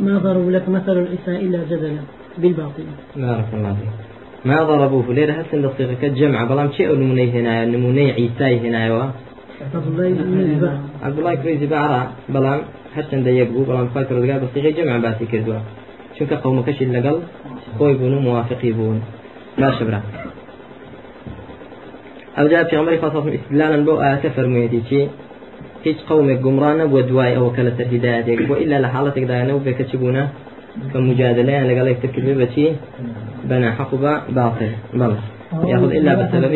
ما ضربوا لك مثل الإساء إلا جدلا بالباطل. بارك الله فيك. ما ضربوه؟ ليه هسن دقيقة جمع بلام شيء نموني هنا نموني عيساي هنا و عبد الله كريزي بعرا بلام هرچەندە یەک بوو بەڵام خی پرۆگا بەستیغی جەمع باسی کردووە چونکە قومەکەشی لەگەڵ خۆی بوون و موافقی بوون باشە برا ئەوجا پیامبەری خاصم استدلالا بۆ ئاەتە فەرموویەتی چی هیچ قومێک گومڕانە بۆ دوای ئەوە کە لە سەر هیدایەتێک بۆ إلا لە حاڵەتێکدایانەوە بێکە چی بوونە کە مجادلەیان لەگەڵ یەکتر کردێ بەچی بەنا حەق بە باڵێ بەڵێ ياخذ إلا بسبب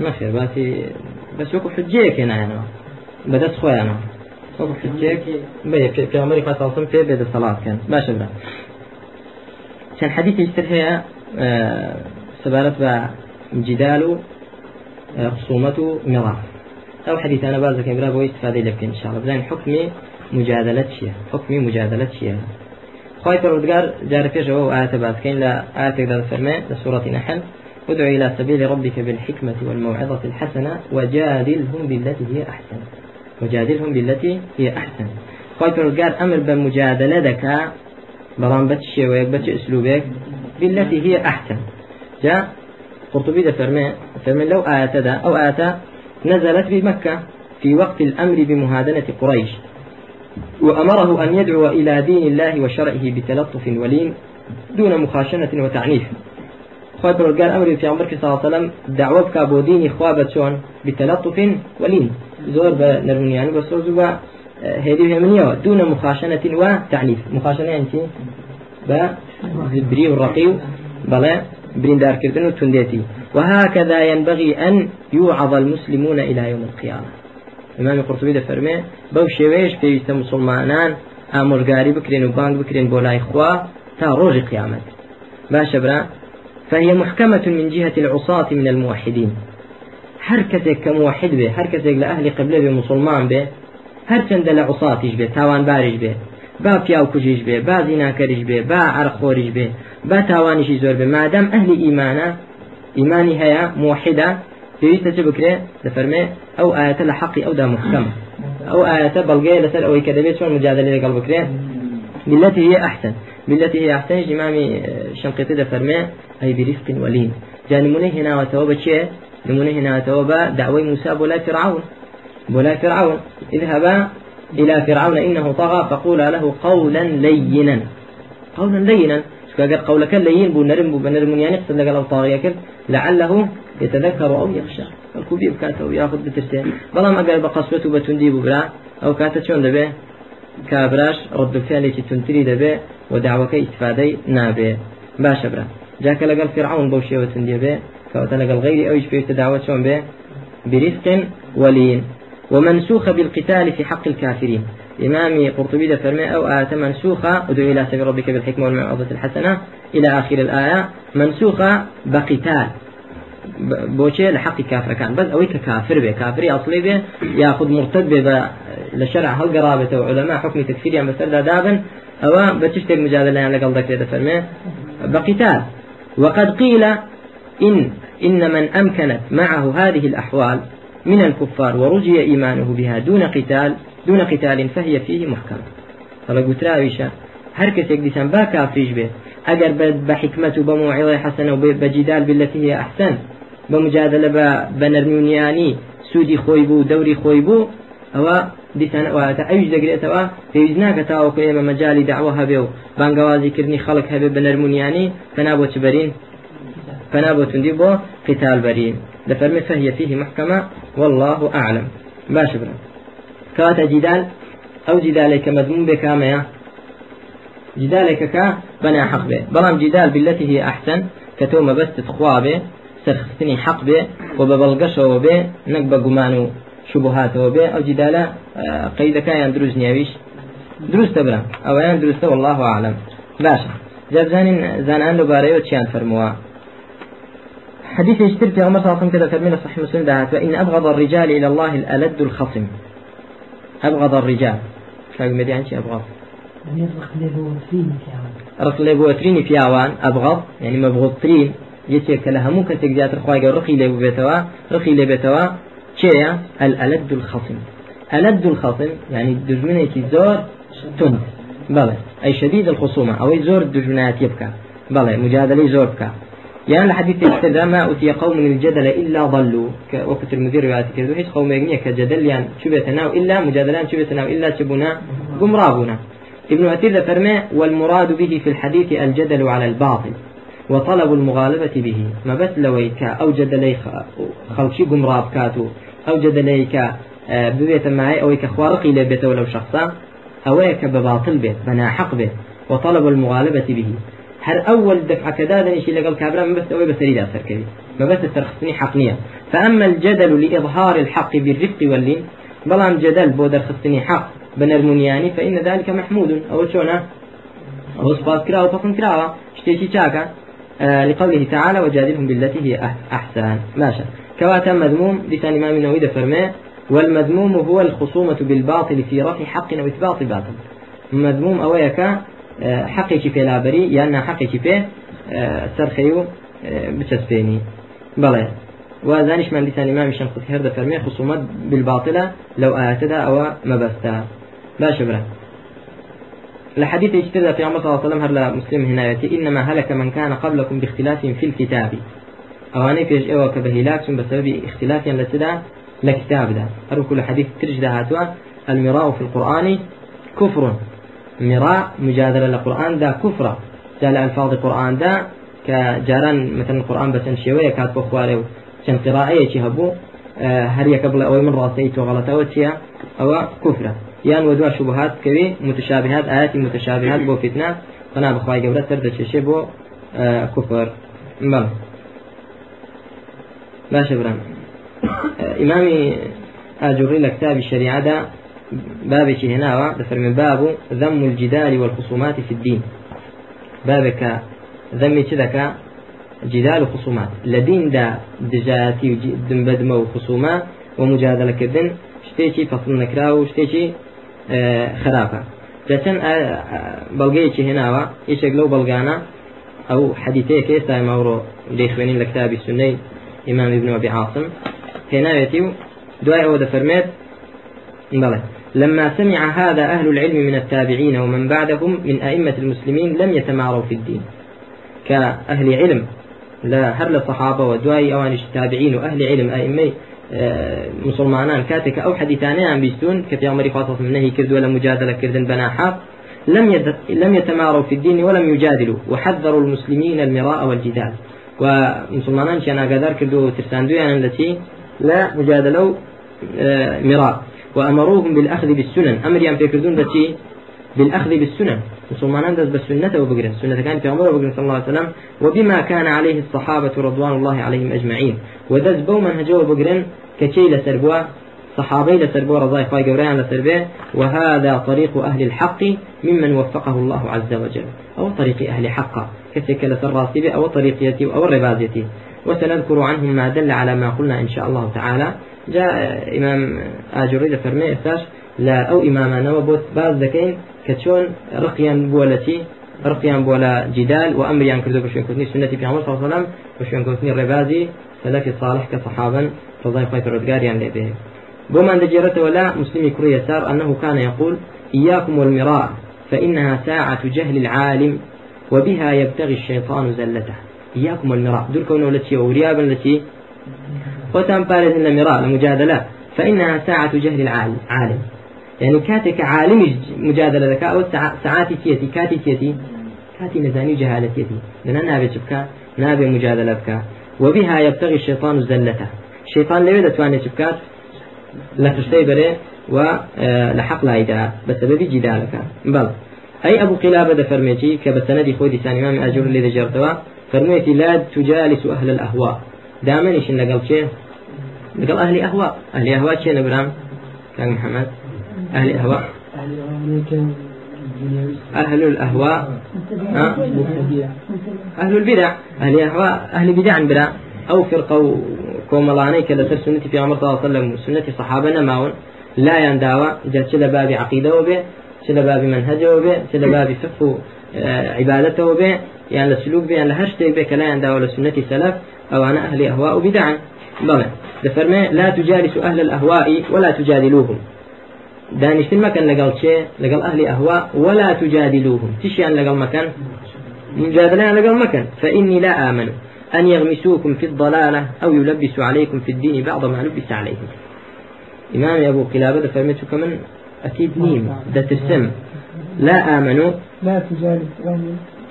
نخير باتي بس وكو حجيك هنا أنا بدأت خويا أنا وكو حجيك بي في في أمريكا صلصم في بيد الصلاة كان باشا بلا كان حديث يشتر بجدال آه خصومة مراء أو حديث أنا بازك إبرا بو استفادة لك إن شاء الله بزين حكمي مجادلة شيء حكمي مجادلة شيء خواهي پروردگار جار فيش هو آية باسكين لا آية تقدر فرمي لسورة نحل. ادع إلى سبيل ربك بالحكمة والموعظة الحسنة وجادلهم بالتي هي أحسن. وجادلهم بالتي هي أحسن. خواهي پروردگار أمر بمجادلة دكا بلان بتشي ويك بتش أسلوبك بالتي هي أحسن. جاء قرطبي ده فرمي فرمي لو آية دا أو آية نزلت بمكة في وقت الأمر بمهادنة قريش. وأمره أن يدعو إلى دين الله وشرعه بتلطف ولين دون مخاشنة وتعنيف. خواهي برودگار أمر في عمر صلى الله عليه وسلم دعوة بكابو ديني خوابة شون بتلطف ولين زور بنرمون يعني بس روزوا هذه همنية دون مخاشنة وتعنيف. مخاشنة يعني بالبري والرقي بلا بريندار كردن وتنديتي. وهكذا ينبغي أن يوعظ المسلمون إلى يوم القيامة. إمام قرطبي ده فرمي بو شويش في مسلمانان ئامۆژگاری بکرێن و بانگ بکرێن بۆ لای خوا تا ڕۆژی قیامەت. باشە برا فهي محكمة من جهة العصاة من الموحدين. هر کەسێک کە موحد بێ هەر کەسێک لە ئەهلی قبلە بێ مسلمان بێ هەر چەندە لە عوساتیش بێ تاوان باریش بێ. با پیاو کوژیش بێ با زیناکەریش بێ با عرخۆریش بێ با تاوانیشی زۆر بێ. مادەم ئەهلی ئیمانە ئیمانی هەیە موحدە پێویستە چ بکرێ؟ دەفەرمێ ئەو ئاەتە لە حەقی ئەودا محکەمە أو آية بلغية لسر أو كذبيت شون مجادلة لقلب بكرين بالتي هي أحسن بالتي هي أحسن إمامي شنقيطي ده فرمي أي برفق ولين جاء نمونه هنا وتوبة شيء نمونه هنا وتوبة دعوي موسى بولا فرعون. بولا فرعون. اذهبا إلى فرعون إنه طغى فقولا له قولا لينا. قولا لينا. قال؟ قولك لين بو نرم يعني قصد لك طاغية لعله يتذكر أو يخشى. الكوبي بكاته وياخذ بترسين بلام أقل بقصبته بتندي ببرا أو كاتا شون دبي؟ كابراش. رد الفعل تنتري دبي؟ ودعوك استفادي نابي. باشا برا. جاك لقل فرعون بوشي وتندي بي. كوتا غيري أو يشبه تدعوة شون بي؟ برفق ولين. ومنسوخ بالقتال في حق الكافرين. إمامي قرطبي فرمي أو آية منسوخة ادعو إلى سبيل ربك بالحكمة والموعظة الحسنة. إلى آخر الآية منسوخة بقتال. بۆچێ لە حەقی کافرەکان بەس ئەوەی کە کافر بێ ئەاصلی بێ یاخود مرتد بێ بە لە شەرع هەڵگەڕابێتەوە علەما حکمی تەکفیریان بەسەردا دابن. ئەوە بە چ شتێک مجادلەیان لەگەڵ بقتال. وقد قيل إن إن من أمكنت معه هذه الأحوال من الكفار ورجي إيمانه بها دون قتال دون قتال فهي فيه محكمة. فلا قلت راويشا هر كسيك ديسان با كافريش به أجر بحكمة وبموعظة حسنة وبجدال بالتي هي أحسن بمجادلة بنرميونياني سودي خويبو دوري خويبو أو دیسان واتە ئەوش دەگرێتەوە پێویست ناکە تاوەکو ئێمە مەجای داوە هەبێ و بانگوازی کردنی خەڵک هەبێ بە نەرمونیانی فنا بۆ چ بەرین فنا بۆ توندی بۆ قتال بەرین دەفەرمێ فهي فيه محكمة والله أعلم. باش برا كواتا جدال أو جدالك مضمون بكامية جدالك كا بنا حق به. بلام جدال بالتي هي أحسن كتوم بس تخوابه سرختني حق به وببلغشه به نقب قمانو شبهاته به. أو جدالة قيد كان دروز نيويش دروس تبرا أو دروس والله أعلم. باشا جاب زانين زانان لباري وتشان فرموا. حديث يشتري في عمر صلى الله عليه وسلم كذا فرمينا صحيح مسلم دعات وإن أبغض الرجال إلى الله الألد الخصم. أبغض الرجال. شو مدي عن شيء أبغض رقلي بوتريني في عوان. أبغض. يعني مبغض ترين کەسێک زیاتر خخوای گە ڕقی لێ بێتەوە ڕقی لێ بێتەوە چێە الألد الخصم. ألد الخصم يعني دجمنێکی زۆر تند بەڵێ أي شديد الخصومة. أو زۆر دجمنات يبكى. بەڵێ مجادلة زۆر بکە يعني الحديث يقتضى ما أتي قوم الجدل إلا ضلوا. وقت المدير روايات كذو قوم يجني كجدل؟ يعني شو بيتناو إلا مجادلان شو بيتناو إلا شبنا قمرابنا ابن أثير فرمى والمراد به في الحديث الجدل على الباطل وطلب المغالبة به. ما بس لويك أو جدلي خلشي قمراب كاتو أو جدليك آه، ببيت معي أو خوارقي لبيت ولو شخصا أويك بباطل به بنا حق به وطلب المغالبة به. هر أول دفعة كذا شيء لقل كابرا ما بس أوي بس أريد أثر كذي ما بس ترخصني حقنية فأما الجدل لإظهار الحق بالرفق واللين بلام جدل بودر خصني حق بنرمونياني فإن ذلك محمود. أو شونه أو صفات كراوة وفصل كراوة شتيشي شاكا آه لقوله تعالى وجادلهم بالتي هي أحسن. ماشا. كواتا مذموم لسان إمام النووي فرماه والمذموم هو الخصومة بالباطل في رفع حق أو إثبات باطل. مذموم أويك حقێکی پێلابەری یان ناحقێکی پێ سەرخەی و بچەسپێنی. بەڵێ وازانیشمان دیسان ئمامی شەمخوت هەر دەفەرمێ خصومەت بالباطلە لەو ئاەتەدا ئەوە مەبەستا باشە برا. لحديث اجتدى في عمر صلى الله عليه وسلم هلا مسلم هنا إنما هلك من كان قبلكم باختلاف في الكتاب. أواني فيش إيوه كبهلاك بسبب اختلاف لسدا لكتاب ده هر كل حديث ترجد هاتوا المراء في القرآن كفر. مراء مجادلة القرآن دا كفرة. جال ألفاظ القرآن دا كجاران مثلا القرآن بس شوية كات بخواري چەند قراءەیەکی هەبوو هەر یەکە بڵێ ئەوەی من ڕاستی تۆ غەڵەتەوە چییە ئەوە کوفرە یان وە دووە شوبهات کەوی متشابهات ئاەتی متشابهات بۆ فتنە فنا بخوای گەورە سەر دەچێشێ بۆ کوفر بەڵ باشە برام ئیمامی ئاجوڕی لە کتابی شریعەدا بابێکی هێناوە دەفەرمێ باب ذم الجدال والخصومات في الدين. بابك ذمي دەکا جدال وخصومات. لدين دا دجاتي دم بدمه وخصومة ومجادلة كردن شتيشي فصل نكرا وشتيشي آه خرافة. جاتن بەڵگەیەکی هێناوە هیچێک لەو بەڵگانە ئەو حەدیثەیە ئێستا ماوڕۆ دەیخوێنین لە کتابی سنەی ئیمان ابن أبي عاصم. هێناوێتی و دوای ئەوە دەفەرمێت بەڵێ لما سمع هذا أهل العلم من التابعين ومن بعدهم من أئمة المسلمين لم يتماروا في الدين. كأهل علم لا هر الصحابة ودواي أوانش التابعين وأهل علم أئمة آه، مسلمانان كاتك أو حديثانيان بيستون كفي عمر خاصة من نهي كرد ولا مجادلة كردن بنا حق لم لم يتماروا في الدين ولم يجادلوا وحذروا المسلمين المراء والجدال. ومسلمانان كان قدر كردو ترساندو يعني التي لا مجادلوا آه، مراء. وأمروهم بالأخذ بالسنن. أمر يام فيكردون بشي بالأخذ بالسنن. مسلمان دز بالسنة وبقرن. سنة كان في عمر وبقرن صلى الله عليه وسلم. وبما كان عليه الصحابة رضوان الله عليهم أجمعين. ودز بو منهجه وبقرن كشي لسربوا. صحابي لسربوا رضاي خواي قوريان لسربه. وهذا طريق أهل الحق ممن وفقه الله عز وجل. أو طريق أهل حق. كثيك لسراسي أو طريقيتي أو الربازيتي وسنذكر عنهم ما دل على ما قلنا إن شاء الله تعالى. جاء إمام آجوري فرمي إساش لا أو إمامنا وبوت باز دكين كتشون رقيا بولتي رقيا بولا جدال وأمريان كردو بشون كوتني سنة في عمر صلى الله عليه وسلم بشون كوتني الربازي سلف صالح كصحابا فضاي خيط الردقاريان لبه بوما دجيرته ولا مسلم كري يسار أنه كان يقول إياكم والمراء فإنها ساعة جهل العالم وبها يبتغي الشيطان زلته. إياكم والمراء دول كونه التي وريابا التي خوتان بارزن لمراء لمجادلة فإنها ساعة جهل العالم يعني كاتك عالم مجادلة لك أو ساعات تيتي كاتي تيتي كاتي نزاني جهالة تيتي لأن نابي تبكى نابي مجادلة بك وبها يبتغي الشيطان زلته. الشيطان ليه دتواني تبكات لخشتي بري ولحق لا إذا بسبب جدالك. بل. أي أبو قلابة دفرميتي كبسندي خودي سان إمام أجور اللي ذجرتوا فرميتي لا تجالس أهل الأهواء. دامنيش لقل شيء؟ لقل أهل أهواء. أهل أهواء شيء نبرام كان محمد. أهل أهواء. أهل الأهواء. أهل البدع. أهل أهواء. أهل بدع برا أو فرقة كوملاني كلا سر سنة في عمر صلى الله عليه وسلم. سنة صحابنا ماون لا ينداوى. جاء شل باب عقيدة وبه شل باب منهجه وبه شل باب فقه عبادته وبه. يعني لسلوك به يعني لهشتك به كلا ينداوى لسنة سلف أو أنا أهل أهواء بدعا. بلى دفرمي لا تجالس أهل الأهواء ولا تجادلوهم. دانشتن مكان لقال شيء؟ لقال أهل أهواء ولا تجادلوهم. تشيان لقال مكان؟ مجادلة لقال مكان. فإني لا آمن أن يغمسوكم في الضلالة أو يلبسوا عليكم في الدين بعض ما لبس عليهم. إمام أبو قلابة فرميته كمان؟ أكيد نيم. ده ترسم لا آمنوا. لا تجالس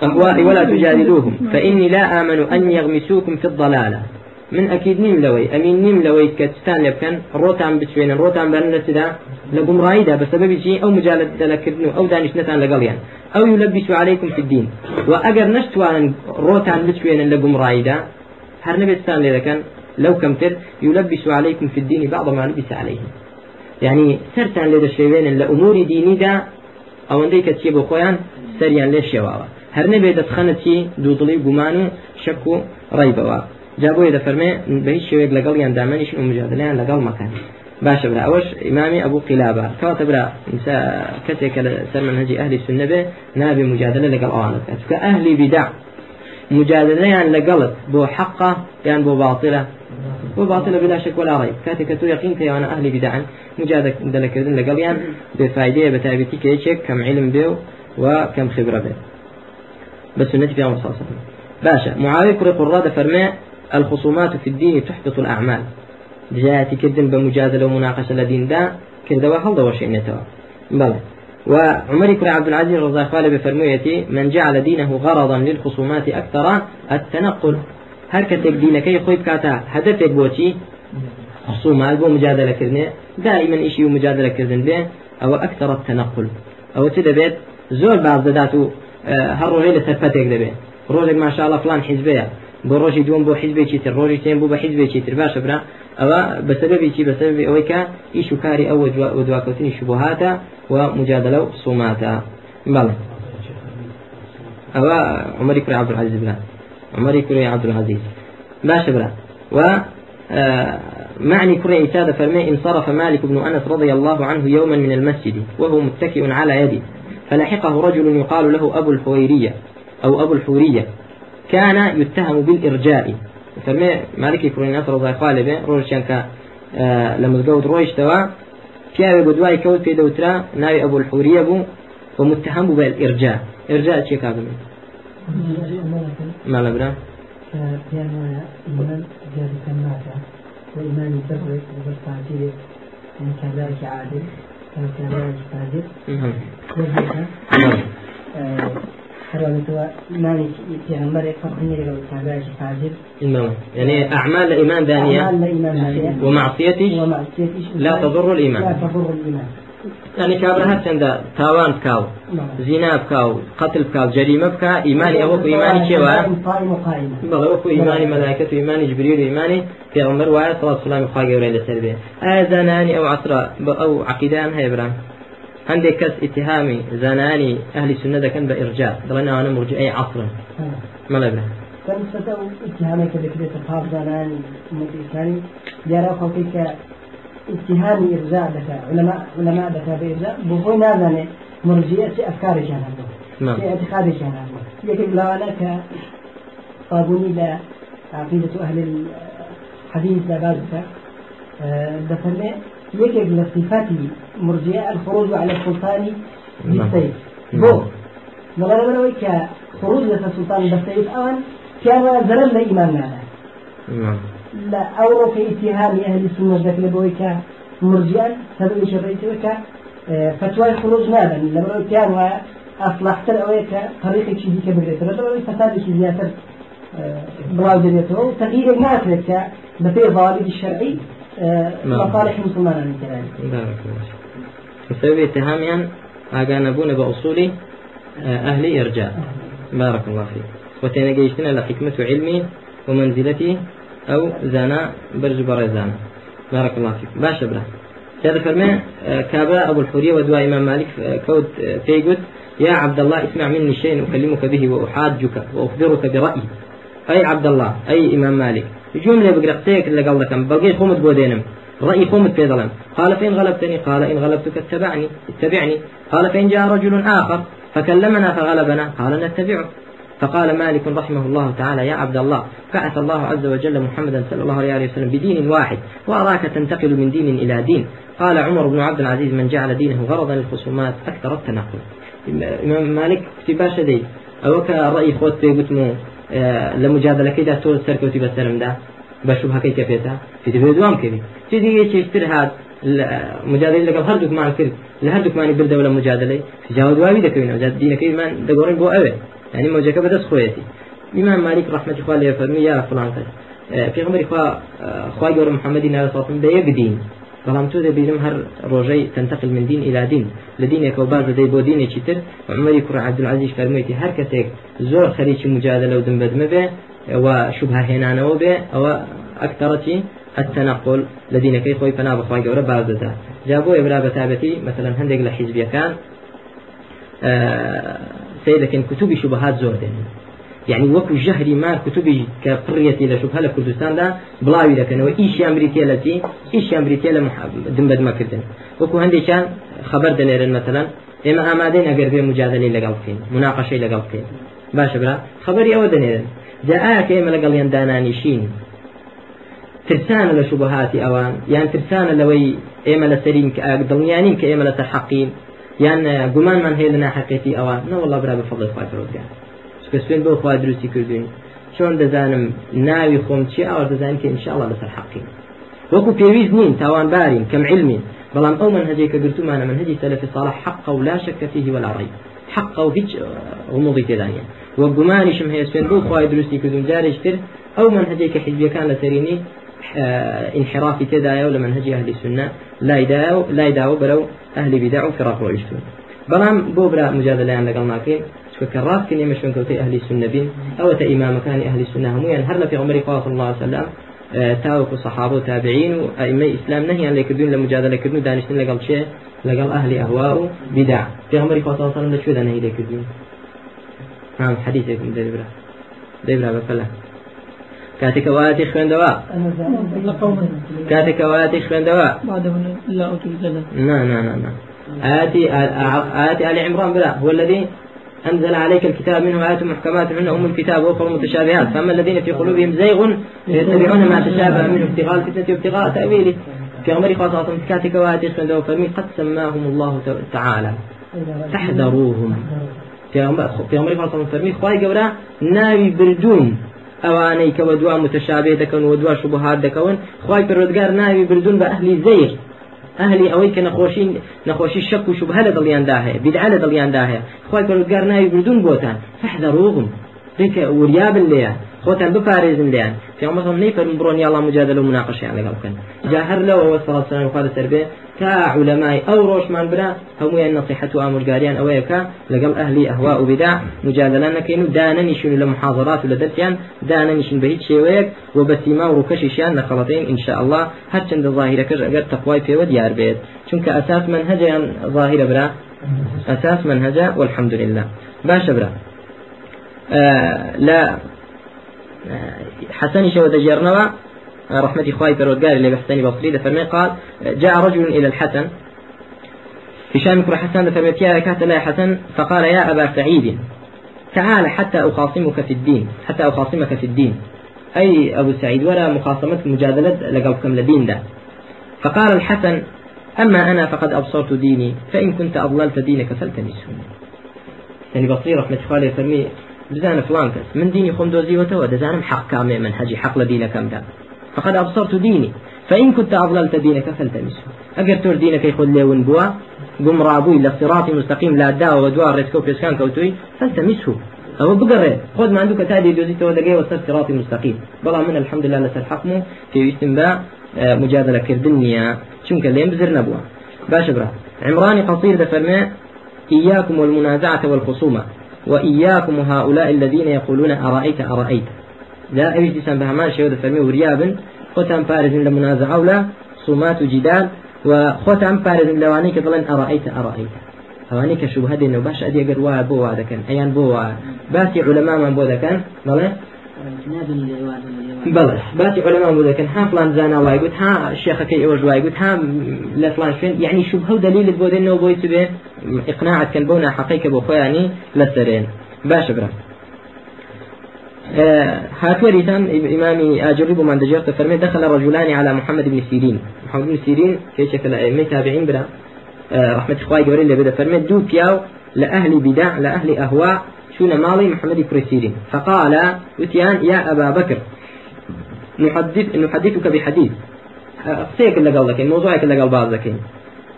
أهواء ولا تجادلوهم. فإني لا آمن أن يغمسوكم في الضلالة. من أكيد نيم لوي. أمين نيم لوي كتستان يبكن. روتان بتشوين روتان بأن لسدا لقم رايدا بسبب شيء أو مجالد لكردنو أو دانش نتان لقليان. أو يلبسوا عليكم في الدين. وأجر نشتوان روتان بتشوين لقم رايدا هر نبستان لذا كان لو كمتر يلبس عليكم في الدين بعض ما لبس عليهم. يعني سرتان لذا الشيوين لأمور ديني دا أو عندك تشيبو خويان. سريان ليش شواوا هر نبي دتخنتي دوطلي قمانو شكو ريبوا جابوا إذا فرمي بهيش شوية لقل يندامنش ومجادلين لقل مكان باشا برا. أوش إمامي أبو قلابة. كواتا برا. كتك سر منهجي أهل السنة به نابي مجادلة لقل أوانك كأهل بدع مجادلة يعني لقلت بو حقه يعني بو باطلة بو باطلة بلا شك ولا ريب كاتك تو يقين كي أنا أهل بدع مجادلة كردن لقل يعني بفايدة بتابتي كيشك كم علم بيو وكم خبرة به بس النبي في صلى الله عليه وسلم باشا معاوية كرة قرادة فرماء الخصومات في الدين تحبط الأعمال. جاءتي كردن بمجادلة ومناقشة لدين دا كردوا هل دور شيء نتوا بلى. وعمر بن عبد العزيز رضي الله عنه بفرميتي من جعل دينه غرضا للخصومات أكثر التنقل. هركتك دينك يخوي بكاتا هدفك بوتي خصومات بو مجادلة دائما إشي ومجادلة كردن به أو أكثر التنقل. أو تدبيت زور بعض ذاته هەر ڕۆژەی لە سەرپەتێک دەبێت ڕۆژێک ماشاءله فلان حیزبەیە بۆ ڕۆژی دوم بۆ حیزبێکی تر ڕۆژی تێن بوو بە حیزبێکی تر باشە برا. ئەوە بەسەبەبێکی بەسەبەبی ئەوەی کە ئیش و کاری ئەوە دواکەوتنی شبهاتە و مجادلە و سوماتە بەڵێ ئەوە عمەری کوڕی عبدالعزیز برا. عمەری کوڕی عبدالعزیز. باشە برا. و معني كرة إنسادة فرمي انصرف مالك بن أنس رضي الله عنه يوما من المسجد وهو متكئ على يده فلحقه رجل يقال له أبو الحويرية أو أبو الحورية. كان يتهم بالإرجاء. فرمي مالك كرين نصر الله قال روش كان آه لما تقول رويش توا پیاوێ بۆ دوای کەوت پێ دەوترا ناوی ئەبول حوریە بوو بە متهم بوو بە ئێرجا ئێرجا چێ کابن ماڵە برا پێیان يعني أعمال الإيمان دانية ومعصيته لا تضر الإيمان لا تضر الإيمان يعني كابرا هرچند تاوان بكاو زنا بكاو قتل بكاو جريمة بكا إيماني أوكو إيماني كيوا بغي أوكو إيماني ملائكة إيماني جبريل إيماني في عمر وعلى صلاة والسلام خواهي ورين لسربية آذاناني أو عصر أو عقيدان هاي برام عندك كس اتهامي زناني أهل السنة كان بإرجاء. دلنا أنا مرجئي عصرا. ما لا إبراهيم كان ستو اتهامك بكرة أصحاب زناني مدرساني يرى خلقك اتهام إرجاء لك علماء علماء لك بإرجاء. بخوي نازني مرجئة أفكار جهنم نعم. في اعتقاد جهنم يجب لا لك طابوني لا عقيدة أهل الحديث لا بازك دفرمي. يجب لصفات مرجئة الخروج على السلطان بالسيف. بو. نظر من ويك خروج السلطان بالسيف أولا كان زلل إمامنا لا أورو في اتهام أهل السنة ذاك لبويك مرجئا سبب شرعي وك فتوى الخروج ماذا لما كان أصلحت الأويك طريقة شديد كبيرة لما فساد شديد زيادة بلاو دنيته تغيير الناس لك بفي ضوابط الشرعي. مصالح مسلمان من بارك الله بسبب اتهامهم أجانبون بأصول أهل إرجاء. بارك الله فيك. وتنجيشنا لحكمة علمي ومنزلتي أو زانا برج برزانا بارك الله فيك. باشا برا. هذا فرمان كابا أبو الحورية ودواء إمام مالك كود فيقول يا عبد الله اسمع مني شيء أكلمك به وأحاجك وأخبرك برأيي أي عبد الله أي إمام مالك جملة بقرقتك اللي قال لكم بقي خمت بودينم رأي خمت في ظلم قال فإن غلبتني قال إن غلبتك اتبعني اتبعني. قال فإن جاء رجل آخر فكلمنا فغلبنا قال نتبعه. فقال مالك رحمه الله تعالى يا عبد الله بعث الله عز وجل محمدا صلى الله عليه وسلم بدين واحد وأراك تنتقل من دين إلى دين. قال عمر بن عبد العزيز من جعل دينه غرضا للخصومات أكثر التنقل. إمام مالك في باشا دي. أو كرأي خوت في آه، كده تول سركوتي بسلم ده بشوفها كي كفيتها في تبي دوام كذي تيجي يشتري هذا مجادله لەگەڵ هەردووکمان کرد لە هەردووکمانی بردەوە لە مجادلەی جاوە دواوی دەکەوین جا دینەکەیمان دەگۆڕین بۆ ئەوێ. ینی مۆجەکە بەدەست خۆیەتی. ئیمان مالک ڕحمەتی خوا لێ فەرمی یا فلان کەس پێغمبەری خوا گەورە محەممەدی ناوە ساڵم بە یەک دین. بەڵام تۆ دەبینم هەر ڕۆژەی تنتقل من دین إلى دین. لە دینێکەوە باز دەدەی بۆ دینێکی تر؟ عمەری کوڕ عبدالعزیز فەرموویەتی هەر کەسێک زۆر خەریکی مجادلە و دمبەدمە بێ و شوبها هێنانەوە بێ ئەوە ئەکتەڕەتی التنقل الذين كي خوي فنا بخواي جورا بعض جابوا إبرا بتابتي مثلا هندق لحزبية كان آه سيدك كتب شبهات زودين يعني وكو جهري ما كتبي كقريتي لشبهة لكردستان دا بلاوي لكن وإيش أمريكية التي إيش أمريكية دمبد ما كردن. وكو هندي كان خبر دنيرن مثلا إما آمادين أقر في مجادلة لقلقين مناقشة لقلقين باشا بلا خبري أو دنيرن جاء كيما لقل يندانانيشين ترسانە لە شوبهاتی ئەوان یان ترسانە لەوەی ئێمە لە سەرین دڵنیانین کە ئێمە لەسەر حەقین یان گومانمان هەیە لە ناحقێتی ئەوان نەوەڵا برا بە فەڵی خوا چکە سوێن بۆ خوا دروستی کردوین چۆن دەزانم ناوی خۆم چی ئەوە دەزانین کە ئینشاءڵە لەسەر حەقین وەکو پێویست نین تاوانبارین کەم علمین بەڵام ئەو منهجەیە کە گرتومانە منهجی سەلفی صالح حق و لا شك فيه ولا ريب حق و هیچ غموضی تێدانە وەگومانیشم هەیە سوێن بۆ خوای دروستی کردوم جارێک تر ئەو منهجەیە کە حیزبیەکان لە سەرینی انحرافی تێدایە و لە منهجی ئەهلی سنە لای داوە بەرەو ئەهلی بیدع و فراق ڕۆیشتون بەڵام بۆ برا مجادلەیان لەگەڵ چکە ڕاستکن ئێمە شوێن کەوتەی ئەهلی سنە بین ئەوە تا ئیمامەکانی ئەهلی سنە هەمویان هەر لە پێغمبەری خوا صلی الله عليه وسلم تاوەکو سەحابە و تابعین و ئەئیمەی ئیسلام نەهیان لێکردوون لە مجادلەکردن و دانیشتن لەگەڵ چێ لەگەڵ ئەهلی ئەهوا و بیدع پێغمبەری خوا صلی الله عليه وسلم لەکوێ دەنەهی لێکردوون نعم حديثكم دەیبرا دەیبرا بەفەلە كاتك واتي خوێندەوە كاتك واتي خوێندەوە لا لا لا لا آتي آتي آل عمران بلا هو الذي أنزل عليك الكتاب منه آيات محكمات هن أم الكتاب وأخرى متشابهات فأما الذين في قلوبهم زيغ يتبعون ما تشابه منه ابتغاء الفتنة وابتغاء تأويله في عمر خاصة كاتك واتي خوێندەوە فمن قد سماهم الله تعالى تحذروهم في عمر خاصة فرمي خواهي قولا ناوي بردون ئەوانەی کەەوە دوا متەشابێ دەکەن و دوا شوبهات ناوی بردون ئەهلی زەیر ئەهلی ئەوەی کە نەخۆشی نەخۆشی شەک و شوبهە لە دڵیاندا هەیە بیدعا لە دڵیاندا هەیە خی پرۆزگار ناوی ڕێکە وریابن لێیان خۆتان بپارێزن لێیان پیامەڵم نەیفەرم بڕۆنی ئەڵام مجادلە و مناقشیان لەگەڵ بکەن جا هەر لەوەوە سەڵسان خوا لەسەر بێ تا علەمای ئەو ڕۆژمان برا هەمویان نصیحەت و ئامرگاریان ئەوەیەکە لەگەڵ ئەهلی ئەهوا و بدا مجادلە نەکەین و دانەنیشون لە محاضرات و لە دەستیان دانەنیشن بە هیچ شێوەیەک و بە سیما و ڕوکەشیشیان نەخەڵەتین ئینشاء الله هەرچەندە ظاهیرەکەش ئەگەر تەخوای پێوە دیار بێت چونکە ئەساس منهجیان ظاهرە برا أساس منهجه والحمد لله باشا برا لا حسن شو دجرنوا رحمة إخوائي فرودقار اللي بحسني بصري فرمي قال جاء رجل إلى الحسن. هشام كر حسن فرمي يا كات لا حسن. فقال يا أبا سعيد تعال حتى أخاصمك في الدين حتى أخاصمك في الدين. أي أبو سعيد ولا مخاصمة مجادلة لقوكم لدين ده. فقال الحسن أما أنا فقد أبصرت ديني فإن كنت أضللت دينك فالتمسه يعني بصير رحمة خالي فرمي بزانە فلان کەس من دینی خۆم دۆزیوەتەوە دەزانم حق کامێ منهجی حق لە دینەکەمدا فقد أبصرت ديني. فإن كنت أضللت دينك فالتمسه أجر تور دينك يخذ لون بوا. قم رابوي لصراط مستقيم. لا دا ودوار ريسكو بيسكان كوتوي. فالتمسه أو بقرة خذ ما عندك تادي دوزي تو دقي وصل صراط مستقيم. بلا من الحمد لله لسر حكمه في استنباء مجادلة كردنيا شنك اللي بزر نبوة. باش برا. عمراني قصير دفرماء إياكم والمنازعة والخصومة. وإياكم هؤلاء الذين يقولون أرأيت أرأيت. لا أبي تسان بهمان شيء فرمي وريابن. خوتان بارز لمنازعة ولا صومات جدال. وخوتان بارز لواني كدلن أرأيت أرأيت. ئەوانەی کە شوبهە دێنەوە باش ئەدی ئەگەر وایە بۆ وا دەکەن ئەیان بۆ وایە باسی علەمامان بۆ دەکەن بەڵێ بەڵێ باسی علەمان بۆ دەکەن ها فلان زانا وای گوت ها شێخەکەی ئێوە وای گوت ها لە فلان شوێن یعنی شوبهە و دلیلت بۆ دێنەوە بۆی سبێ إقناعتكن بونا حقيقة بخواني لسرين باش برا هاتوري تام إمامي أجرب من دجرت فرمي دخل رجلان على محمد بن سيرين محمد بن سيرين كيش الأئمة تابعين برا. رحمة إخوائي قبل اللي بدا فرمي دو بياو لأهل بدع لأهل أهواء شون مالي محمد سيرين فقال وتيان يا أبا بكر نحدث نحدثك بحديث. قصيك اللي قال لك موضوعك اللي قال بعض لك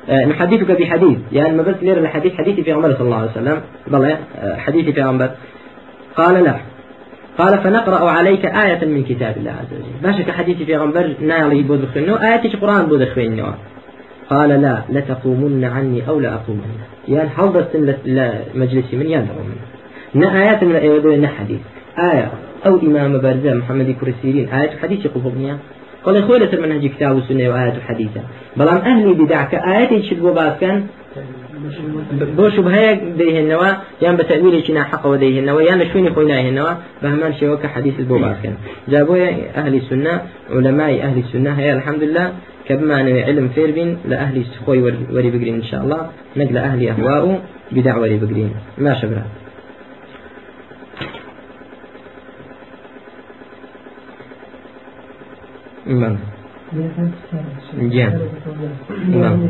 نحدثك بحديث. يعني ما بس لير الحديث حديثي في عمر صلى الله عليه وسلم. بلى حديثي في عمر. قال لا. قال فنقرأ عليك آية من كتاب الله عز وجل. باشا حديثي في غنبر نالي بود خنو آية القرآن بود خنو قال لا لتقومن عني أو لا أقومن. يعني حضرت مجلسي من يندروا منه؟ نا آيات من الأيوة حديث. آية. أو إمام بارزة محمد كرسيرين آية حديث قبضنيا قال خوي لسر منهج كتاب السنة وآيات حديثة بلام أهلي بدعك. آيات يشبه باز كان بۆ شوبهەیە دەیهێنەوە یان بە تەویلێکی ناحقەوە دەیهێنەوە یان لە شوێنی خۆی ناهێنەوە بە هەمان شێوە کە حەدیثت بۆ باسکەن جا بۆیە ئەهلی سنە علەمای ئەهلی سنە هەیە الحەمدلله کە بمانەوێ علم فێر بین لە ئەهلی خۆی وەری بگرین انشاءالله نەک لە ئەهلی ئەهوا و بدع وەری بگرین ماشە برا جان. نعم.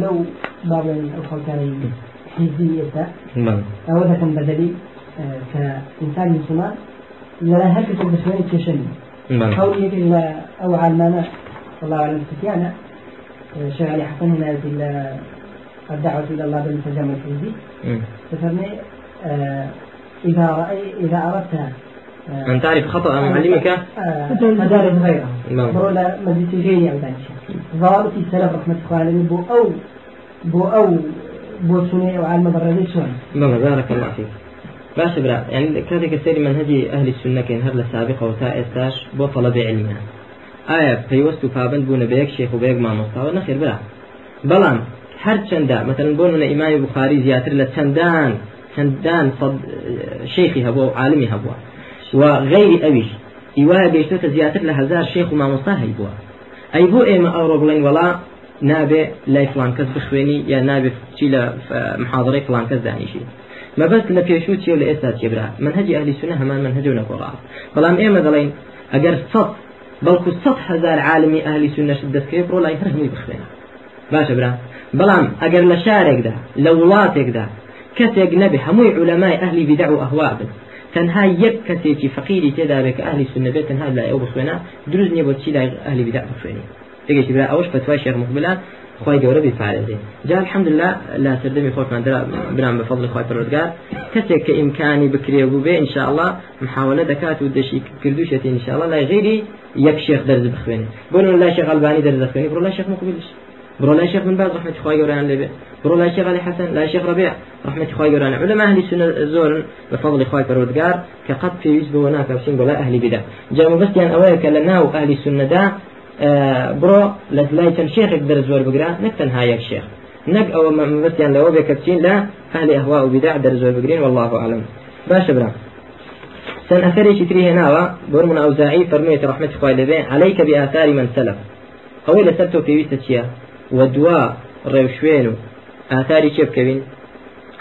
لو بعض الأخوة كان حزبية نعم. أو إذا كان بدلي كإنسان مسلمان لا بسوية تشن نعم. حولي إلا أو علمنا والله أعلم ستيانا شيخ علي حسن هنا في الدعوة إلى الله بالتجمع الحزبي تفهمني إذا رأي إذا أردت أن تعرف خطأ معلمك؟ مدارس غيرها. نعم. برولا مدرسة أو ذلك ضابط السلف رحمة الله عليه بو أو بو أو بو سنة أو برزي سنة بلا بارك الله فيك. باش برا يعني كذلك السير منهج أهل السنة كان هذا سابقة وتا إستاش بو طلب علمها آية پەیوەست و پابند بوون بە یەک شێخ و بە یەک مامۆستاوە نەخێر برا بەڵام هەر چەندە مثلا بۆ منە ئیمامی بخاری زیاتر لە چەندان چەندان سەد شێخی هەبووە وغير أويش إيوها بيشتوك زياتر لهزار شيخ ومامۆستا هەیبووە ئەی بۆ ئێمە ئەوڕۆ بڵێن وڵا نابێ لای فلان کەس بخوێنی یا نابێ چی لە محاضرەی فلان کەس دانیشی مەبەست لە پێشوو چیە لە ئێستا چێبرا منهجی ئەهلی سنە هەمان منهج و نەگۆڕا بەڵام ئێمە دەڵێن ئەگەر سەد بەڵکو سەد هزار ئەهلی سنەش دەستکرێت بڕۆ لای هەر هەمووی بخوێنە باشە برا. شارێکدا لە وڵاتێکدا کەسێک نەبێ هەمووی علەمای ئەهلی بیدع و ئەهوا بن تەنها یەک کەسێکی فەقیری تێدا بێت کە ئەهلی سنە بێت تەنها لای ئەو بخوێنە دروست نییە بۆ چی لای ئەهلی بیدع بخوێنی تێگەشی برا ئەوش فتوای شێخ مقبلە خی گەورە بیپارێزێ جا الحمدلله لا سردەمی خۆشمان برام بە فضل خی پەرۆزگار کەسێک کە ئیمکانی بکرێ بوو بێ انشاءله محاولە دەکات و دەشی کردوشێتی انشاءله لای غیری یەک شێخ دەرز بخوێنێ بۆ لای شێخ ئەلبانی دەرز دەخوێنی بڕۆ لای شێخ مقبلش. برو لا شيخ من باز رحمة خوي جوران لبي برو لا شيخ علي حسن لا شيخ ربيع رحمة خوي جوران علماء أهل السنة زور بفضل خوي كرودجار كقد في يسبه هناك بسين ولا أهل بدع جاء بس يعني أوائل كلناه أهل السنة دا برو لا شيخ يقدر زور بقرا نكتن هاي الشيخ نك أو بس يعني لو بكتشين لا أهل أهواء وبدع در زور بقرين والله أعلم باش برا سن أثري شتري هنا بور من أوزاعي فرمية رحمة خوي لبي عليك بآثار من سلف قوي لسبته في ويستشيا ودوا ڕێوشوێن و ئاثاری چێ بکەوین؟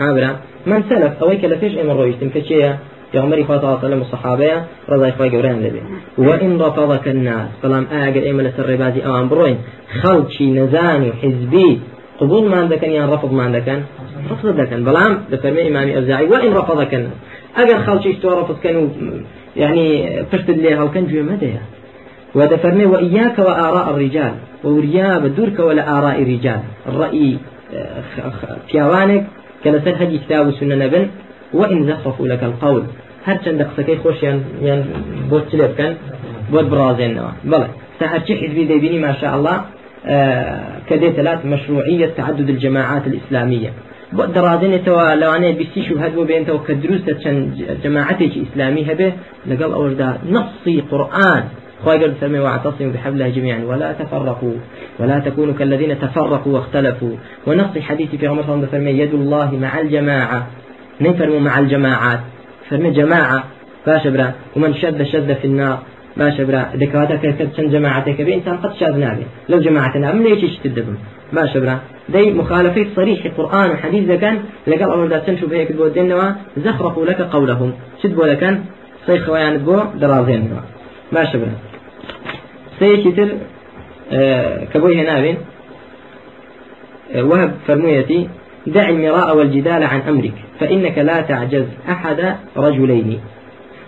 ئابرا من سلف ئەوەی کە لە پێش ئێمە ڕۆیشتم کە چێە پیغمبری خوا تعالی وسلم رضای خوای گەورەیان لەبێ وإن رفضك الناس بەڵام ئاگەر ئێمە لەسەر ڕێبازی ئەوان بڕۆین خەڵکی نەزان و حزبی قبولمان دەکەن یان ڕفضمان دەکەن؟ رفض دەکەن. بەڵام دەفەرمێ ئیمامی ئەوزاعی وإن رفضك الناس. ئەگەر خەڵکی تۆ رفضکەن و يعني پشت لێ هەڵکەن گوێ مەدەیە. ودفرمي وإياك وآراء الرجال ووريا بدورك ولا آراء الرجال. الرأي پیاوانێک کە لەسەر هەدی کتاب و نەبن وإن زخرفوا لك القول. هەر چەندە قسەکەی خۆشیان یان بۆ چ لێ بکەن بۆت بڕازێنەوە بڵێ تا هەرچی حزبی ما شاء الله كديت لات مشروعية تعدد الجماعات الإسلامية. دەڕازێنێتەوە لەوانەیە بیستی شوهد بۆ بێنەوە کە دروستە چەند جەماعەتێکی ئیسلامی هەبێ لەگەڵ ئەوەشدا نصی قورآن خواجر سمي واعتصموا بحبل الله جميعا. ولا تفرقوا ولا تكونوا كالذين تفرقوا واختلفوا. ونص حديث في عمر صلى الله يد الله مع الجماعة. نفرموا مع الجماعات؟ فرمي جماعة. فاشبرا ومن شد شد في النار. باشە برا دەکەواتە کە چەند جەماعەتێکە بێ ئینسان قەت شاد جەماعەتە نام لە یەکێکی تر دەبم باشە برا دەی مخالفەی صریحی قورآن و حەدیث دەکەن لەگەڵ ئەوەدا چەند شوبهەیەک بۆ دێنەوە زەخرفوا لەکە قەولەهم چت بۆ دەکەن سەی خەوایانت بۆ دەڕازێنەوە باشە برا سەیەکی تر کە بۆی هێناوێن وهب فرمويتي دع المراء والجدال عن أمرك فإنك لا تعجز أحد رجلين.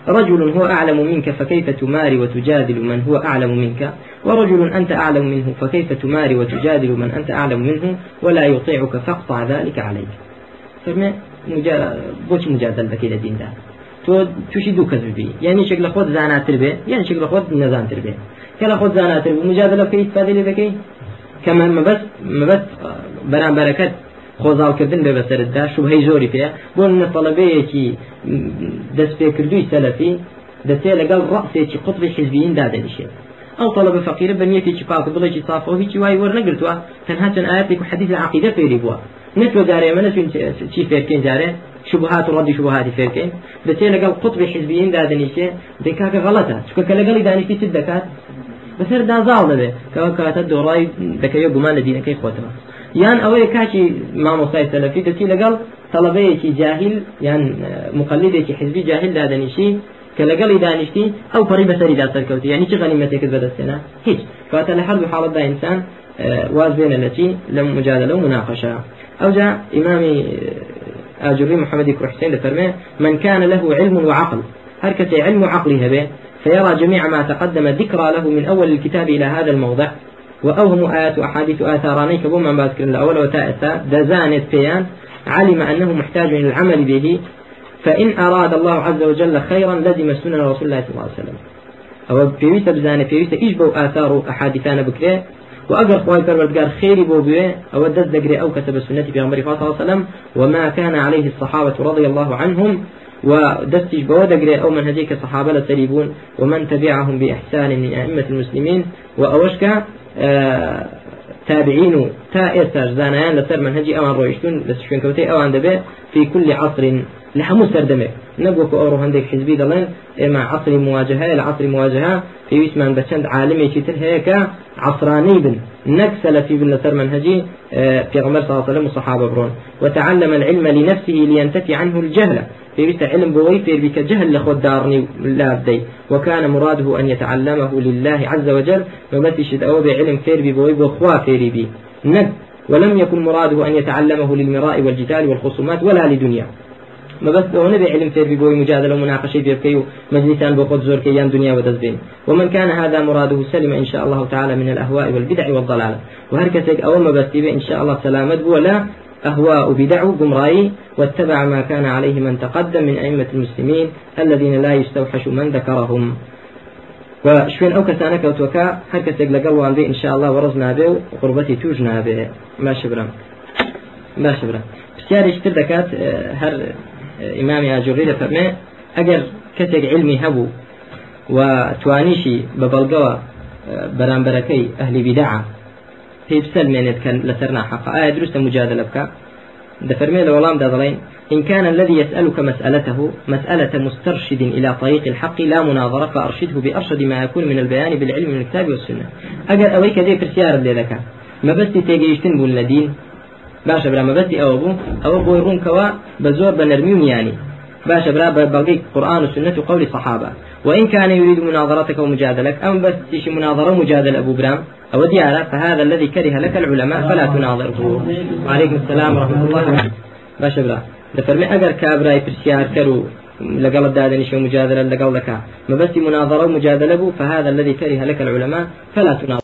رجل هو أعلم منك فكيف تماري وتجادل من هو أعلم منك؟ ورجل أنت أعلم منه فكيف تماري وتجادل من أنت أعلم منه؟ ولا يطيعك فاقطع ذلك عليك. فرمي مجا... بوش مجادل بكي لدين ده تو توشي دو بي يعني شكل خود زاناتر به يعني شكل خود نزانتر به كلا خود زاناتر. كي استفادة لذكي كما ما بس ما بس بران بركات خۆزاڵکردن بێ بەسەردا شوهەی زۆری پێ بۆ منە تەڵەبەیەکی دەست پێکردووی سەلەفی دەچێت لەگەڵ ڕقسێکی قوتبی حزبیین دادەنیشێت ئەو طلبە فقیرە بەنیەتێکی پاک بڵێکی صافەوە هیچی وای وەرنەگرتووە تەنها چەند ئاەتێک و حەدیث عقیدە فێری بووە نەتوە جارێ ئێمە نەچین چی فێرکەین جارێ شبهات ڕەدی شبهاتی فێرکەین دەچێت لەگەڵ قوتبی حزبیین دادەنیشێ دەکاکە غەڵەتە چکە لەگەڵی دانیشتی چ دەکات بەسەر دازاڵ دەبێ کەەوە کاتە دۆڕای دەکەوێت گومان لە دینەکەی خۆتەوە یان ئەوەیە کاکی مامۆستای سەلەفی دەچی لەگەڵ تەڵەبەیەکی جاهل یان مقلدێکی حزبی جاهل دادەنیشی کە لەگەڵی دانیشتی ئەو پەڕی بەسەری دا سەرکەوتی یعنی چی غەنیمەتێکت بەدەستێنە هیچ. کاتە لە هەردوو حاڵەتدا ئینسان واز بێنە لە چی لە مجادلە و مناقشە ئەوجا ئیمامی ئاجوری محمد كرحسين لفرمه من كان له علم وعقل كسي علم وعقل هبه فيرى جميع ما تقدم ذكرى له من أول الكتاب إلى هذا الموضع. وأوهم آيات وأحاديث آثاراني كبو من باذكر الأول وتائسا دزانت بيان علم أنه محتاج إلى العمل به. فإن أراد الله عز وجل خيرا لزم سنن رسول الله صلى الله عليه وسلم. أو بيويت بزانة بيويت إيش بو آثار أحاديثان بكري؟ وأجر خواي پروردگار خيري بو بيه أو دز أو كتب السنة في عمر صلى الله عليه وسلم. وما كان عليه الصحابة رضي الله عنهم. ودستش بودقري أو من صحابة لسريبون ومن تبعهم بإحسان من أئمة المسلمين وأوشك آه تابعين تا ئێستا زانایان لەسەر منهجی ئەوان ڕۆیشتون لە شوێنکەوتەی ئەوان دەبێت في كل عصر لە هەموو سەردەمێک نەبووکو ئەو هەندێک حزبی دەڵێن ئێمە عصری مواجهە لە عصری مواجهە پێویستمان بە چەند عالمێکی تر هەیە کە عصرانەی بن. نەک سەلەفی بن لەسەر منهجی پێغمبەر صلى الله عليه وسلم وصحابة برون. وتعلم العلم لنفسه لينتفي عنه الجهل. پێویستە علم فێربی کە جهل لە خۆت داڕنی لا بدەی وكان مراده أن يتعلمه لله عز وجل. ومثل أو بعلم فيربي بوي بخوا فيربي نك ولم يكن مراده أن يتعلمه للمراء والجدال والخصومات ولا لدنيا. ما بس لو نبي علم فيربي بوي مجادلة ومناقشة بيبكي مجلسان بقود زور كيان دنيا ودزبين. ومن كان هذا مراده سلم إن شاء الله تعالى من الأهواء والبدع والضلال. وهركتك أول ما بس إن شاء الله سلامت ولا أهواء بدع قمرائي واتبع ما كان عليه من تقدم من أئمة المسلمين الذين لا يستوحش من ذكرهم. وشوين أو كسانة كوتوكا هر كسيق لقل إن شاء الله ورزنا به وقربتي توجنا به. ما شبرا. ما شبرا. بسياري اشتر دكات هر إمامي أجوري لفرمي أجر كسيق علمي هبو وتوانيشي ببلغوا برانبركي أهل بدعة. في بسلمێنێت کە لەسەر حقا ئایا دروستە مجادلة بك دفرمي لولام دادلين إن كان الذي يسألك مسألته مسألة مسترشد إلى طريق الحق لا مناظرة فأرشده بأرشد ما يكون من البيان بالعلم من الكتاب والسنة. أجل أويك ذي برسيار اللي لك ما بس تيجيشتن بون لدين باشا برا ما بس أو أبو أو أبو يرون كوا بزور بنرميون يعني باشا برا بلقي قرآن وسنة وقول صحابة وإن كان يريد مناظرتك ومجادلك أم بس تشي مناظرة ومجادلة أبو برام أو ديارة فهذا الذي كره لك العلماء فلا تناظره. وعليكم السلام ورحمة الله باشا برا. دفرمي أجر كابراي برسيار كرو لقل الدادنش ومجادلة لقل لك ما بس مناظرة ومجادلة فهذا الذي كره لك العلماء فلا تناظره.